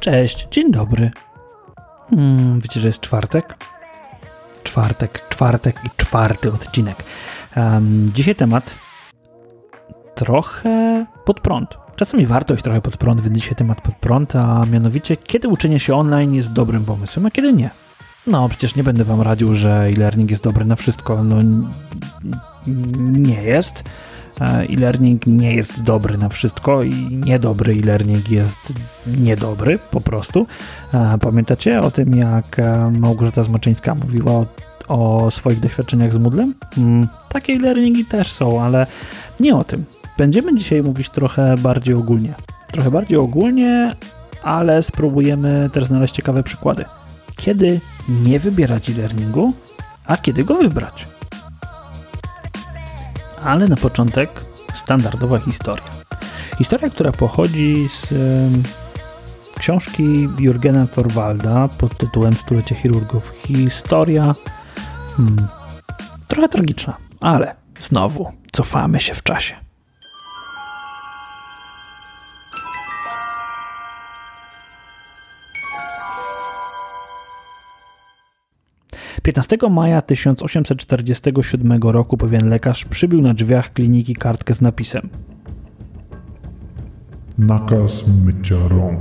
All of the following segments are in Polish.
Cześć, dzień dobry. Hmm, wiecie, że jest czwartek? Czwartek, czwartek i czwarty odcinek. Um, dzisiaj temat trochę pod prąd. Czasami warto iść trochę pod prąd, więc dzisiaj temat pod prąd, a mianowicie kiedy uczenie się online jest dobrym pomysłem, a kiedy nie. No, przecież nie będę wam radził, że e-learning jest dobry na wszystko. No, nie jest. E-learning nie jest dobry na wszystko i niedobry e-learning jest niedobry po prostu. E, pamiętacie o tym, jak e, Małgorzata Zmaczyńska mówiła o, o swoich doświadczeniach z Moodlem? Mm, takie e-learningi też są, ale nie o tym. Będziemy dzisiaj mówić trochę bardziej ogólnie. Trochę bardziej ogólnie, ale spróbujemy też znaleźć ciekawe przykłady. Kiedy nie wybierać e-learningu, a kiedy go wybrać. Ale na początek standardowa historia. Historia, która pochodzi z książki Jurgena Thorwalda pod tytułem Stulecie chirurgów. Historia hmm, trochę tragiczna, ale znowu cofamy się w czasie. 15 maja 1847 roku pewien lekarz przybił na drzwiach kliniki kartkę z napisem Nakaz mycia rąk.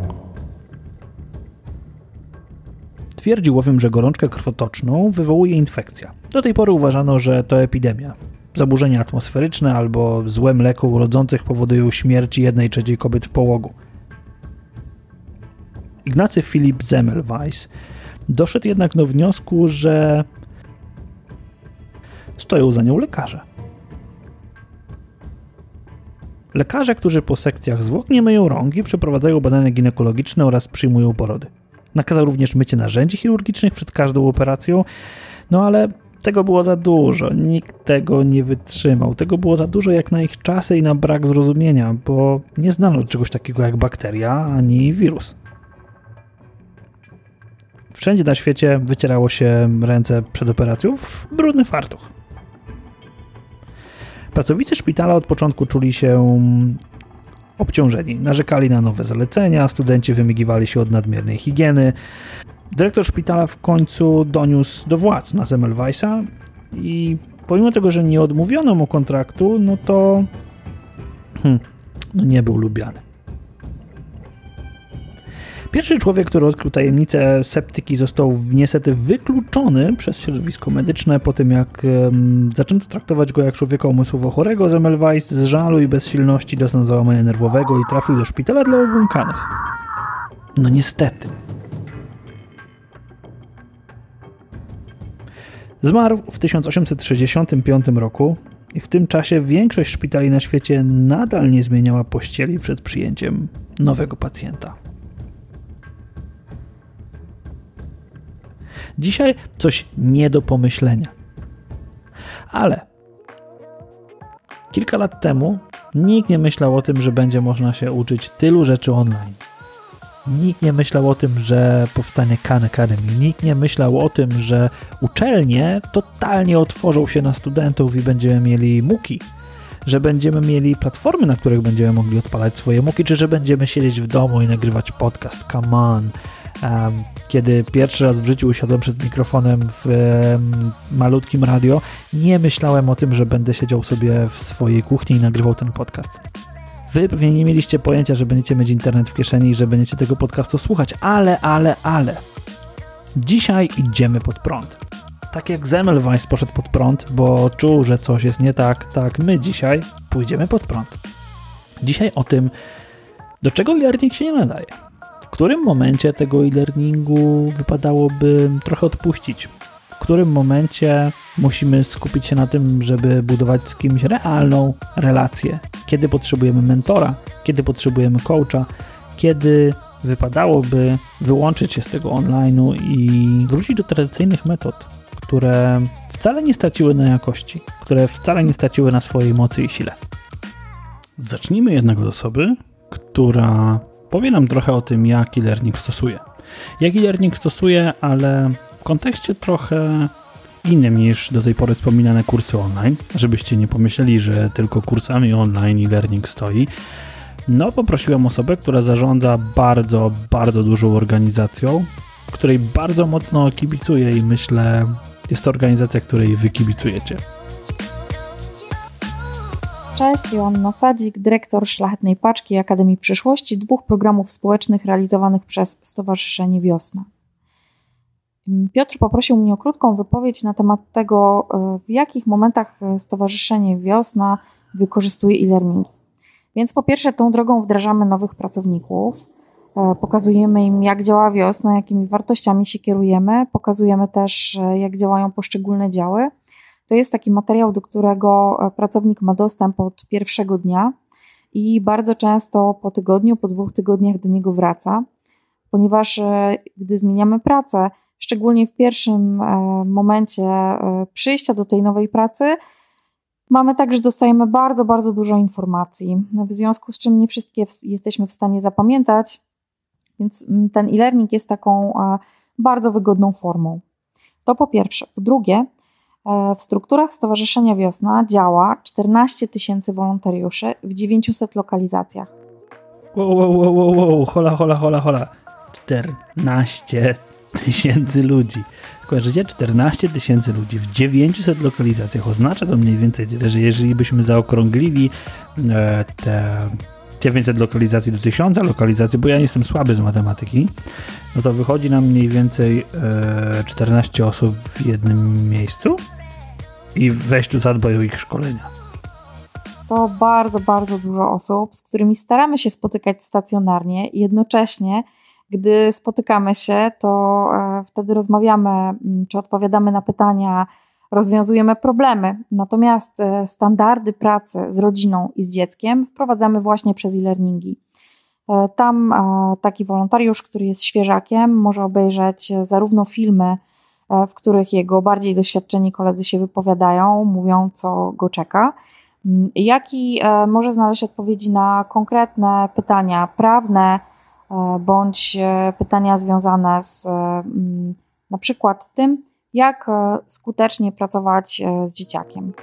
Twierdził bowiem, że gorączkę krwotoczną wywołuje infekcja. Do tej pory uważano, że to epidemia. Zaburzenia atmosferyczne albo złe mleko urodzących powodują śmierć jednej trzeciej kobiet w połogu. Ignacy Filip Zemmelweis Doszedł jednak do wniosku, że stoją za nią lekarze. Lekarze, którzy po sekcjach zwłok nie myją rąk i przeprowadzają badania ginekologiczne oraz przyjmują porody. Nakazał również mycie narzędzi chirurgicznych przed każdą operacją, no ale tego było za dużo, nikt tego nie wytrzymał. Tego było za dużo jak na ich czasy i na brak zrozumienia, bo nie znano czegoś takiego jak bakteria ani wirus. Wszędzie na świecie wycierało się ręce przed operacją w brudny fartuch. Pracownicy szpitala od początku czuli się obciążeni. Narzekali na nowe zalecenia, studenci wymigiwali się od nadmiernej higieny. Dyrektor szpitala w końcu doniósł do władz na Semmelweisa i pomimo tego, że nie odmówiono mu kontraktu, no to hmm, no nie był lubiany. Pierwszy człowiek, który odkrył tajemnicę septyki, został niestety wykluczony przez środowisko medyczne po tym, jak um, zaczęto traktować go jak człowieka umysłowo chorego. Zemmelweis z żalu i bezsilności dostał załamania nerwowego i trafił do szpitala dla obłąkanych. No niestety. Zmarł w 1865 roku i w tym czasie większość szpitali na świecie nadal nie zmieniała pościeli przed przyjęciem nowego pacjenta. Dzisiaj coś nie do pomyślenia. Ale kilka lat temu nikt nie myślał o tym, że będzie można się uczyć tylu rzeczy online. Nikt nie myślał o tym, że powstanie Khan Academy. Nikt nie myślał o tym, że uczelnie totalnie otworzą się na studentów i będziemy mieli muki. Że będziemy mieli platformy, na których będziemy mogli odpalać swoje muki, czy że będziemy siedzieć w domu i nagrywać podcast. Come on. Kiedy pierwszy raz w życiu usiadłem przed mikrofonem w malutkim radio, nie myślałem o tym, że będę siedział sobie w swojej kuchni i nagrywał ten podcast. Wy pewnie nie mieliście pojęcia, że będziecie mieć internet w kieszeni i że będziecie tego podcastu słuchać, ale, ale, ale. Dzisiaj idziemy pod prąd. Tak jak Zemmelweis poszedł pod prąd, bo czuł, że coś jest nie tak, tak my dzisiaj pójdziemy pod prąd. Dzisiaj o tym, do czego e-learning się nie nadaje którym momencie tego e-learningu wypadałoby trochę odpuścić? W którym momencie musimy skupić się na tym, żeby budować z kimś realną relację? Kiedy potrzebujemy mentora? Kiedy potrzebujemy coacha? Kiedy wypadałoby wyłączyć się z tego online'u i wrócić do tradycyjnych metod, które wcale nie straciły na jakości, które wcale nie straciły na swojej mocy i sile. Zacznijmy jednak od osoby, która powie nam trochę o tym, jak e-learning stosuje. Jak e-learning stosuje, ale w kontekście trochę innym niż do tej pory wspominane kursy online, żebyście nie pomyśleli, że tylko kursami online i learning stoi. No, poprosiłem osobę, która zarządza bardzo, bardzo dużą organizacją, której bardzo mocno kibicuję i myślę, jest to organizacja, której wy kibicujecie. Cześć, Joanna Sadzik, dyrektor Szlachetnej Paczki Akademii Przyszłości, dwóch programów społecznych realizowanych przez Stowarzyszenie Wiosna. Piotr poprosił mnie o krótką wypowiedź na temat tego, w jakich momentach Stowarzyszenie Wiosna wykorzystuje e-learning. Więc po pierwsze, tą drogą wdrażamy nowych pracowników, pokazujemy im, jak działa wiosna, jakimi wartościami się kierujemy, pokazujemy też, jak działają poszczególne działy to jest taki materiał, do którego e, pracownik ma dostęp od pierwszego dnia i bardzo często po tygodniu, po dwóch tygodniach do niego wraca, ponieważ e, gdy zmieniamy pracę, szczególnie w pierwszym e, momencie przyjścia do tej nowej pracy, mamy tak, że dostajemy bardzo, bardzo dużo informacji, w związku z czym nie wszystkie jesteśmy w stanie zapamiętać, więc mm, ten e-learning jest taką bardzo wygodną formą. To po pierwsze. Po drugie, w strukturach Stowarzyszenia Wiosna działa 14 tysięcy wolontariuszy w 900 lokalizacjach. Wow, wow, wow, wow, wow, hola, hola, hola, hola. 14 tysięcy ludzi. Kojarzycie? 14 tysięcy ludzi w 900 lokalizacjach. Oznacza to mniej więcej tyle, że jeżeli byśmy zaokrąglili e, te 900 lokalizacji do 1000 lokalizacji, bo ja jestem słaby z matematyki, no to wychodzi nam mniej więcej e, 14 osób w jednym miejscu i weź tu zadbaj o ich szkolenia. To bardzo, bardzo dużo osób, z którymi staramy się spotykać stacjonarnie i jednocześnie, gdy spotykamy się, to e, wtedy rozmawiamy, mm, czy odpowiadamy na pytania, rozwiązujemy problemy. Natomiast e, standardy pracy z rodziną i z dzieckiem wprowadzamy właśnie przez e-learningi. E, tam taki wolontariusz, który jest świeżakiem, może obejrzeć zarówno filmy, E, w których jego bardziej doświadczeni koledzy się wypowiadają, mówią, co go czeka, mm, jak i e, może znaleźć odpowiedzi na konkretne pytania prawne e, bądź pytania związane z mm, na przykład tym, jak skutecznie pracować z dzieciakiem.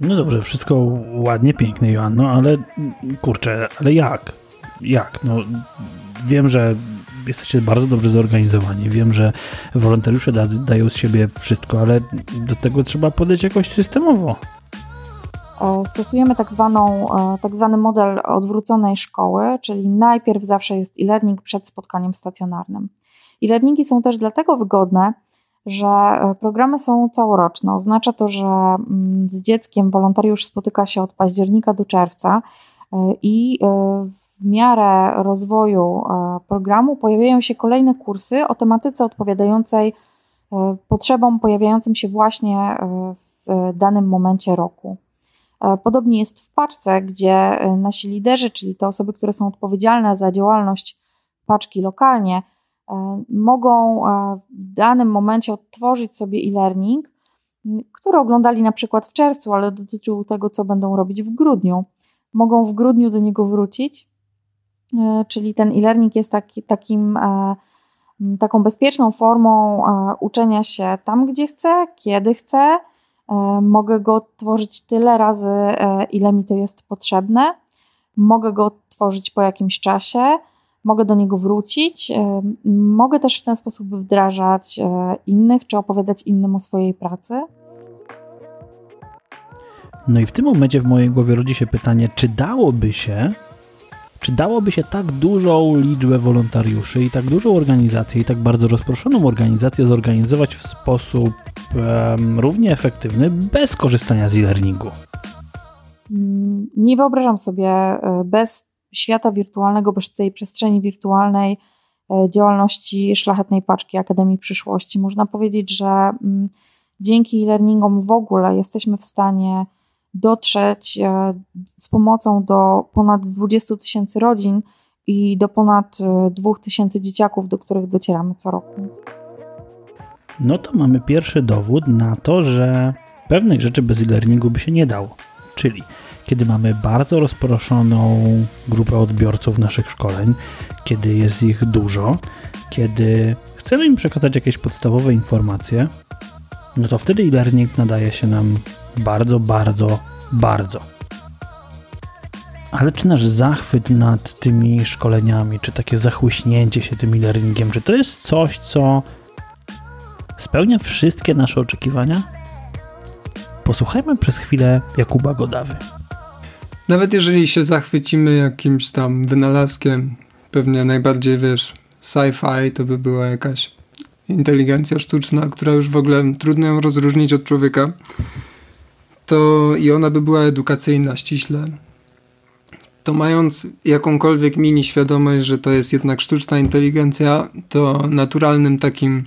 No dobrze, wszystko ładnie, pięknie, Joanno, ale kurczę, ale jak? Jak? No wiem, że jesteście bardzo dobrze zorganizowani. Wiem, że wolontariusze da, dają z siebie wszystko, ale do tego trzeba podejść jakoś systemowo. E, stosujemy tak, zwaną, e, tak zwany model odwróconej szkoły, czyli najpierw zawsze jest e-learning przed spotkaniem stacjonarnym. E-learningi są też dlatego wygodne, że e, programy są całoroczne. Oznacza to, że mm, z dzieckiem wolontariusz spotyka się od października do czerwca i w miarę rozwoju e, programu pojawiają się kolejne kursy o tematyce odpowiadającej e, potrzebom pojawiającym się właśnie e, w danym momencie roku. Podobnie jest w paczce, gdzie nasi liderzy, czyli te osoby, które są odpowiedzialne za działalność paczki lokalnie, mogą w danym momencie odtworzyć sobie e-learning, który oglądali na przykład w czerwcu, ale dotyczył tego, co będą robić w grudniu. Mogą w grudniu do niego wrócić E, czyli ten e-learning jest taki, takim, e, taką bezpieczną formą e, uczenia się tam, gdzie chcę, kiedy chcę. Mogę go odtworzyć tyle razy, ile mi to jest potrzebne. Mogę go odtworzyć po jakimś czasie, mogę do niego wrócić. Mogę też w ten sposób wdrażać innych, czy opowiadać innym o swojej pracy. No i w tym momencie w mojej głowie rodzi się pytanie, czy dałoby się czy dałoby się tak dużą liczbę wolontariuszy i tak dużą organizację i tak bardzo rozproszoną organizację zorganizować w sposób um, równie efektywny bez korzystania z e-learningu? Mm, nie wyobrażam sobie e, bez świata wirtualnego, bez tej przestrzeni wirtualnej e, działalności Szlachetnej Paczki Akademii Przyszłości. Można powiedzieć, że mm, dzięki e-learningom w ogóle jesteśmy w stanie dotrzeć e, z pomocą do ponad 20 tysięcy rodzin i do ponad 2 e, tysięcy dzieciaków, do których docieramy co roku. No to mamy pierwszy dowód na to, że pewnych rzeczy bez e-learningu by się nie dało. Czyli kiedy mamy bardzo rozproszoną grupę odbiorców naszych szkoleń, kiedy jest ich dużo, kiedy chcemy im przekazać jakieś podstawowe informacje, no to wtedy e-learning nadaje się nam bardzo, bardzo, bardzo. Ale czy nasz zachwyt nad tymi szkoleniami, czy takie zachłyśnięcie się tym e-learningiem, czy to jest coś, co spełnia wszystkie nasze oczekiwania? Posłuchajmy przez chwilę Jakuba Godawy. Nawet jeżeli się zachwycimy jakimś tam wynalazkiem, pewnie najbardziej wiesz, sci-fi to by była jakaś inteligencja sztuczna, która już w ogóle trudno ją rozróżnić od człowieka, to i ona by była edukacyjna ściśle, to mając jakąkolwiek mini świadomość, że to jest jednak sztuczna inteligencja, to naturalnym takim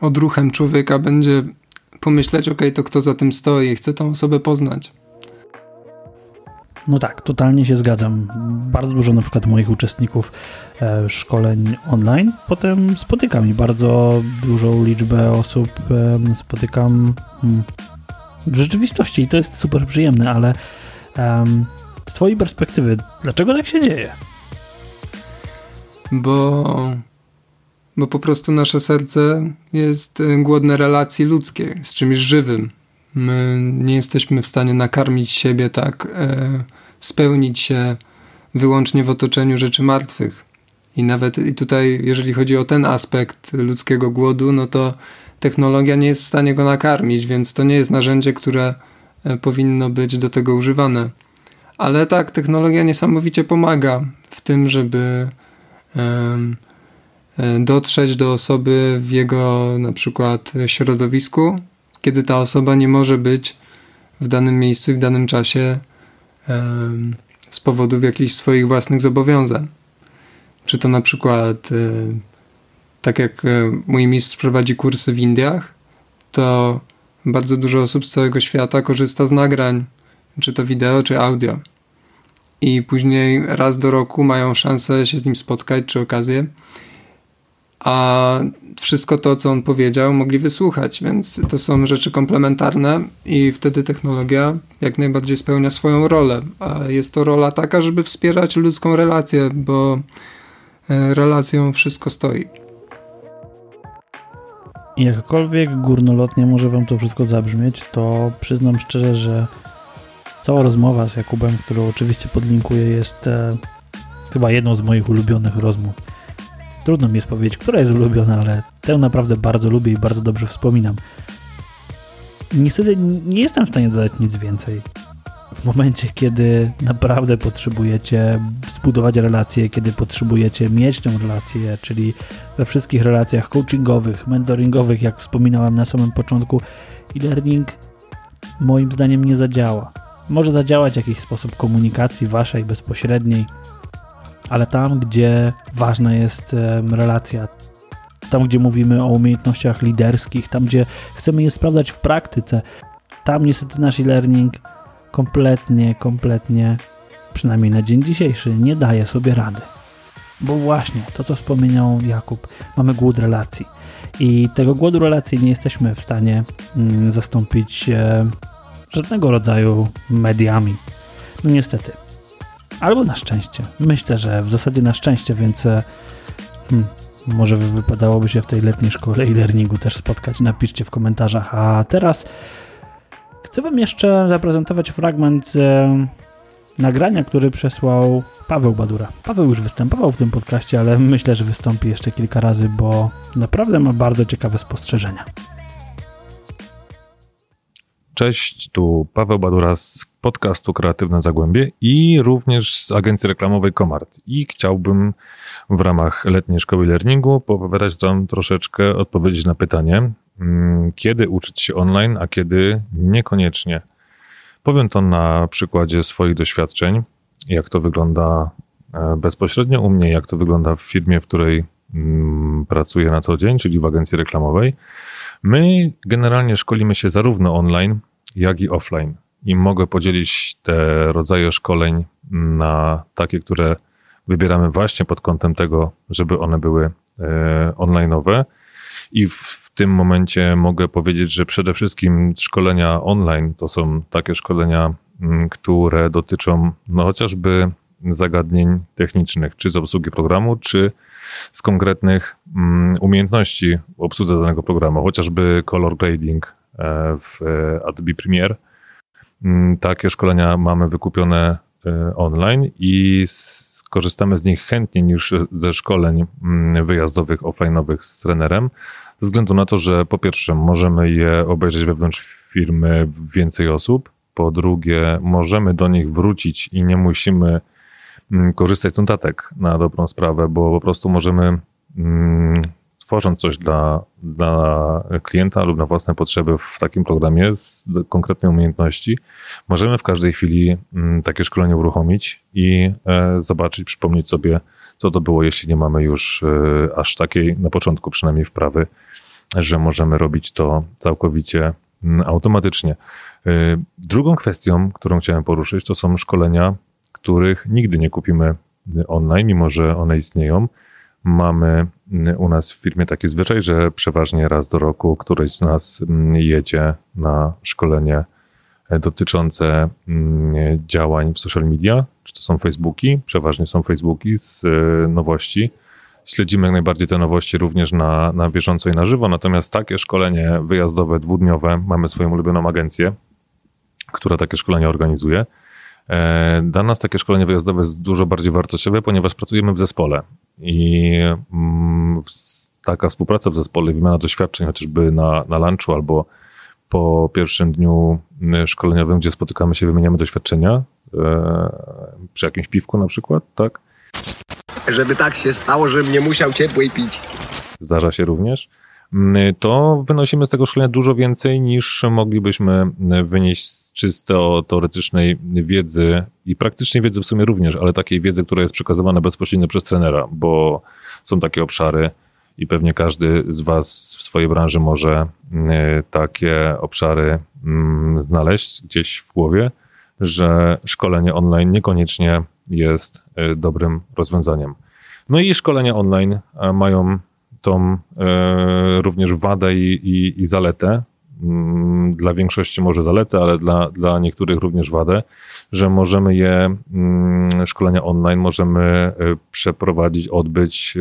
odruchem człowieka będzie pomyśleć, ok, to kto za tym stoi, chcę tą osobę poznać. No tak, totalnie się zgadzam. Bardzo dużo na przykład moich uczestników e, szkoleń online potem spotykam i bardzo dużą liczbę osób e, spotykam hmm, w rzeczywistości i to jest super przyjemne, ale e, z Twojej perspektywy, dlaczego tak się dzieje? Bo, bo po prostu nasze serce jest e, głodne relacji ludzkiej z czymś żywym. My nie jesteśmy w stanie nakarmić siebie tak, e, spełnić się wyłącznie w otoczeniu rzeczy martwych. I nawet i tutaj, jeżeli chodzi o ten aspekt ludzkiego głodu, no to technologia nie jest w stanie go nakarmić, więc to nie jest narzędzie, które e, powinno być do tego używane. Ale tak, technologia niesamowicie pomaga w tym, żeby e, dotrzeć do osoby w jego na przykład środowisku, kiedy ta osoba nie może być w danym miejscu i w danym czasie z powodów jakichś swoich własnych zobowiązań. Czy to na przykład, e, tak jak e, mój mistrz prowadzi kursy w Indiach, to bardzo dużo osób z całego świata korzysta z nagrań, czy to wideo, czy audio. I później raz do roku mają szansę się z nim spotkać, czy okazję a wszystko to, co on powiedział, mogli wysłuchać, więc to są rzeczy komplementarne i wtedy technologia jak najbardziej spełnia swoją rolę. A jest to rola taka, żeby wspierać ludzką relację, bo e, relacją wszystko stoi. Jakkolwiek górnolotnie może wam to wszystko zabrzmieć, to przyznam szczerze, że cała rozmowa z Jakubem, którą oczywiście podlinkuję, jest e, chyba jedną z moich ulubionych rozmów Trudno mi jest powiedzieć, która jest ulubiona, ale tę naprawdę bardzo lubię i bardzo dobrze wspominam. Niestety nie jestem w stanie dodać nic więcej. W momencie, kiedy naprawdę potrzebujecie zbudować relacje, kiedy potrzebujecie mieć tę relację, czyli we wszystkich relacjach coachingowych, mentoringowych, jak wspominałem na samym początku, e-learning moim zdaniem nie zadziała. Może zadziałać jakiś sposób komunikacji waszej bezpośredniej, ale tam, gdzie ważna jest relacja, tam, gdzie mówimy o umiejętnościach liderskich, tam, gdzie chcemy je sprawdzać w praktyce, tam niestety nasz e-learning kompletnie, kompletnie, przynajmniej na dzień dzisiejszy, nie daje sobie rady. Bo właśnie to, co wspomniał Jakub, mamy głód relacji. I tego głodu relacji nie jesteśmy w stanie mm, zastąpić e, żadnego rodzaju mediami. No niestety. Albo na szczęście. Myślę, że w zasadzie na szczęście, więc e, hmm, może wypadałoby się w tej letniej szkole e-learningu też spotkać. Napiszcie w komentarzach. A teraz chcę Wam jeszcze zaprezentować fragment e, nagrania, który przesłał Paweł Badura. Paweł już występował w tym podcaście, ale myślę, że wystąpi jeszcze kilka razy, bo naprawdę ma bardzo ciekawe spostrzeżenia. Cześć, tu Paweł Badura z podcastu Kreatywne Zagłębie i również z agencji reklamowej Komart. I chciałbym w ramach letniej szkoły learningu popowiadać Wam troszeczkę, odpowiedzieć na pytanie, mm, kiedy uczyć się online, a kiedy niekoniecznie. Powiem to na przykładzie swoich doświadczeń, jak to wygląda e, bezpośrednio u mnie, jak to wygląda w firmie, w której mm, pracuję na co dzień, czyli w agencji reklamowej. My generalnie szkolimy się zarówno online, jak i offline. I mogę podzielić te rodzaje szkoleń na takie, które wybieramy właśnie pod kątem tego, żeby one były e, online'owe. I w tym momencie mogę powiedzieć, że przede wszystkim szkolenia online to są takie szkolenia, które dotyczą no chociażby zagadnień technicznych, czy z obsługi programu, czy z konkretnych mm, umiejętności obsłudze danego programu, chociażby color grading e, w Adobe Premiere. Mm, takie szkolenia mamy wykupione online i skorzystamy z nich chętniej niż ze szkoleń mm, wyjazdowych, offline'owych z trenerem, ze względu na to, że po pierwsze możemy je obejrzeć wewnątrz firmy więcej osób, po drugie możemy do nich wrócić i nie musimy mm, korzystać z notatek na dobrą sprawę, bo po prostu możemy tworząc coś dla, dla klienta lub na własne potrzeby w takim programie z konkretnej umiejętności, możemy w każdej chwili mm, takie szkolenie uruchomić i e, zobaczyć, przypomnieć sobie, co to było, jeśli nie mamy już e, aż takiej, na początku przynajmniej wprawy, że możemy robić to całkowicie mm, automatycznie. E, drugą kwestią, którą chciałem poruszyć, to są szkolenia, których nigdy nie kupimy online, mimo że one istnieją Mamy u nas w firmie taki zwyczaj, że przeważnie raz do roku któryś z nas mm, jedzie na szkolenie e, dotyczące mm, działań w social media, czy to są Facebooki, przeważnie są Facebooki z e, nowości. Śledzimy jak najbardziej te nowości również na, na bieżąco i na żywo, natomiast takie szkolenie wyjazdowe, dwudniowe, mamy swoją ulubioną agencję, która takie szkolenia organizuje. E, dla nas takie szkolenie wyjazdowe jest dużo bardziej wartościowe, ponieważ pracujemy w zespole i mm, taka współpraca w zespole, wymiana doświadczeń chociażby na, na lunchu albo po pierwszym dniu y, szkoleniowym, gdzie spotykamy się, wymieniamy doświadczenia e, przy jakimś piwku na przykład, tak? Żeby tak się stało, żebym nie musiał ciepłej pić. Zdarza się również. To wynosimy z tego szkolenia dużo więcej niż moglibyśmy wynieść z czysto teoretycznej wiedzy i praktycznej wiedzy w sumie również, ale takiej wiedzy, która jest przekazywana bezpośrednio przez trenera, bo są takie obszary i pewnie każdy z Was w swojej branży może mm, takie obszary mm, znaleźć gdzieś w głowie, że szkolenie online niekoniecznie jest y, dobrym rozwiązaniem. No i szkolenia online mają tą e, również wadę i, i, i zaletę, mm, dla większości może zaletę, ale dla, dla niektórych również wadę, że możemy je, mm, szkolenia online, możemy e, przeprowadzić, odbyć,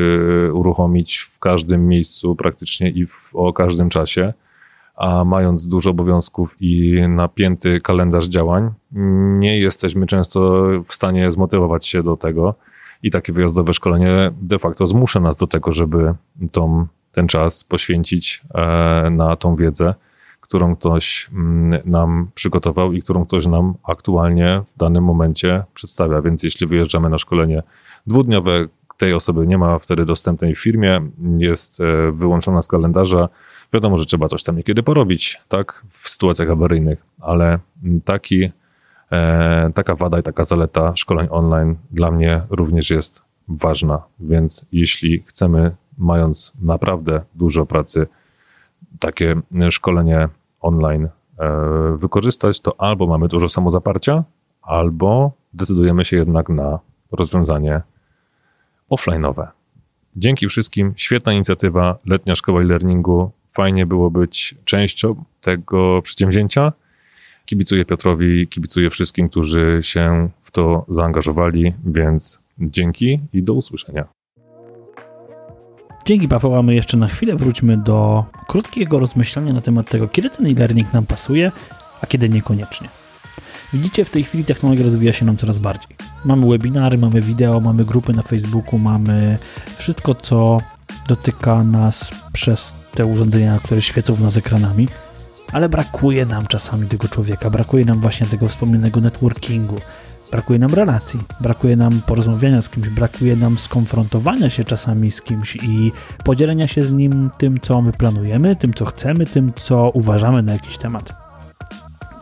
e, uruchomić w każdym miejscu praktycznie i w, o każdym czasie, a mając dużo obowiązków i napięty kalendarz działań, nie jesteśmy często w stanie zmotywować się do tego, i takie wyjazdowe szkolenie de facto zmusza nas do tego, żeby tą, ten czas poświęcić e, na tą wiedzę, którą ktoś mm, nam przygotował i którą ktoś nam aktualnie w danym momencie przedstawia. Więc jeśli wyjeżdżamy na szkolenie dwudniowe, tej osoby nie ma wtedy dostępnej w firmie, jest e, wyłączona z kalendarza. Wiadomo, że trzeba coś tam niekiedy porobić, tak, w sytuacjach awaryjnych, ale taki taka wada i taka zaleta szkoleń online dla mnie również jest ważna. Więc jeśli chcemy, mając naprawdę dużo pracy, takie szkolenie online e, wykorzystać, to albo mamy dużo samozaparcia, albo decydujemy się jednak na rozwiązanie offline'owe. Dzięki wszystkim, świetna inicjatywa, letnia szkoła e-learningu. Fajnie było być częścią tego przedsięwzięcia. Kibicuję Piotrowi, kibicuję wszystkim, którzy się w to zaangażowali, więc dzięki i do usłyszenia. Dzięki Paweł, a my jeszcze na chwilę wróćmy do krótkiego rozmyślania na temat tego, kiedy ten e-learning nam pasuje, a kiedy niekoniecznie. Widzicie, w tej chwili technologia rozwija się nam coraz bardziej. Mamy webinary, mamy wideo, mamy grupy na Facebooku, mamy wszystko, co dotyka nas przez te urządzenia, które świecą w nas ekranami ale brakuje nam czasami tego człowieka, brakuje nam właśnie tego wspomnianego networkingu, brakuje nam relacji, brakuje nam porozmawiania z kimś, brakuje nam skonfrontowania się czasami z kimś i podzielenia się z nim tym, co my planujemy, tym, co chcemy, tym, co uważamy na jakiś temat.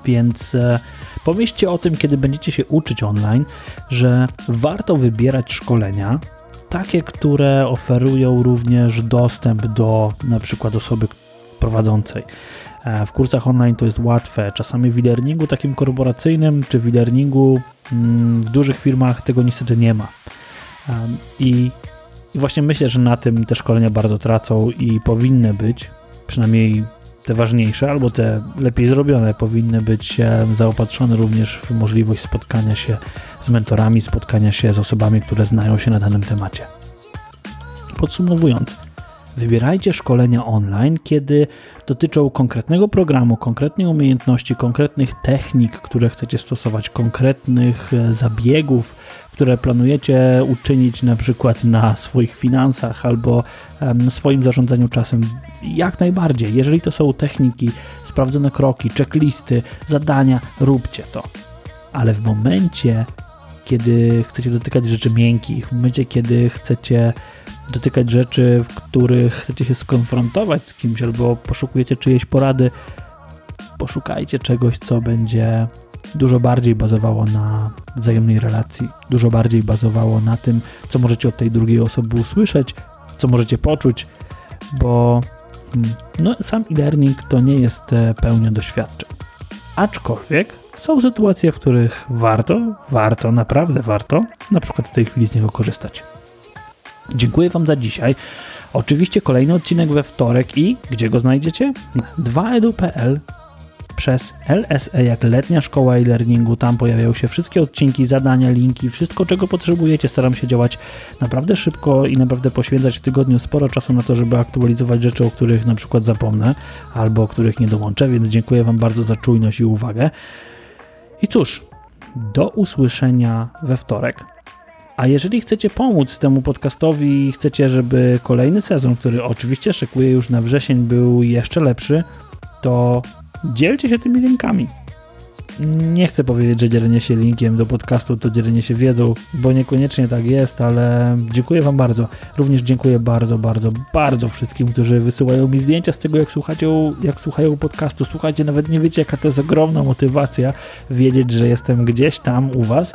Więc e, pomyślcie o tym, kiedy będziecie się uczyć online, że warto wybierać szkolenia, takie, które oferują również dostęp do na przykład osoby prowadzącej. E, w kursach online to jest łatwe. Czasami w e-learningu takim korporacyjnym czy w mm, w dużych firmach tego niestety nie ma. I, I właśnie myślę, że na tym te szkolenia bardzo tracą i powinny być, przynajmniej te ważniejsze albo te lepiej zrobione, powinny być zaopatrzone również w możliwość spotkania się z mentorami, spotkania się z osobami, które znają się na danym temacie. Podsumowując, wybierajcie szkolenia online, kiedy dotyczą konkretnego programu, konkretnej umiejętności, konkretnych technik, które chcecie stosować, konkretnych e, zabiegów, które planujecie uczynić na przykład na swoich finansach albo swoim zarządzaniu czasem. Jak najbardziej, jeżeli to są techniki, sprawdzone kroki, checklisty, zadania, róbcie to. Ale w momencie, kiedy chcecie dotykać rzeczy miękkich, w momencie, kiedy chcecie dotykać rzeczy, w których chcecie się skonfrontować z kimś albo poszukujecie czyjejś porady, poszukajcie czegoś, co będzie dużo bardziej bazowało na wzajemnej relacji, dużo bardziej bazowało na tym, co możecie od tej drugiej osoby usłyszeć, co możecie poczuć, bo hmm, no, sam e-learning to nie jest e, pełnia doświadczeń. Aczkolwiek są sytuacje, w których warto, warto, naprawdę warto, na przykład w tej chwili z niego korzystać. Dziękuję Wam za dzisiaj. Oczywiście kolejny odcinek we wtorek i gdzie go znajdziecie? 2edu.pl przez LSE jak letnia szkoła e-learningu. Tam pojawiają się wszystkie odcinki, zadania, linki, wszystko czego potrzebujecie. Staram się działać naprawdę szybko i naprawdę poświęcać w tygodniu sporo czasu na to, żeby aktualizować rzeczy, o których na przykład zapomnę albo o których nie dołączę, więc dziękuję Wam bardzo za czujność i uwagę. I cóż, do usłyszenia we wtorek. A jeżeli chcecie pomóc temu podcastowi i chcecie, żeby kolejny sezon, który oczywiście szykuje już na wrzesień, był jeszcze lepszy, to dzielcie się tymi linkami. Nie chcę powiedzieć, że dzielenie się linkiem do podcastu to dzielenie się wiedzą, bo niekoniecznie tak jest, ale dziękuję Wam bardzo. Również dziękuję bardzo, bardzo, bardzo wszystkim, którzy wysyłają mi zdjęcia z tego, jak słuchacie, jak słuchają podcastu. Słuchajcie, nawet nie wiecie, jaka to jest ogromna motywacja wiedzieć, że jestem gdzieś tam u Was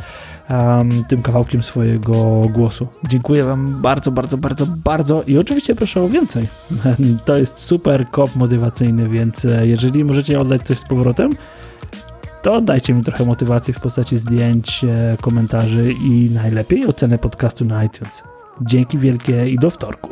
um, tym kawałkiem swojego głosu. Dziękuję Wam bardzo, bardzo, bardzo, bardzo i oczywiście proszę o więcej. To jest super kop motywacyjny, więc e, jeżeli możecie oddać coś z powrotem, to dajcie mi trochę motywacji w postaci zdjęć, e, komentarzy i najlepiej ocenę podcastu na iTunes. Dzięki wielkie i do wtorku.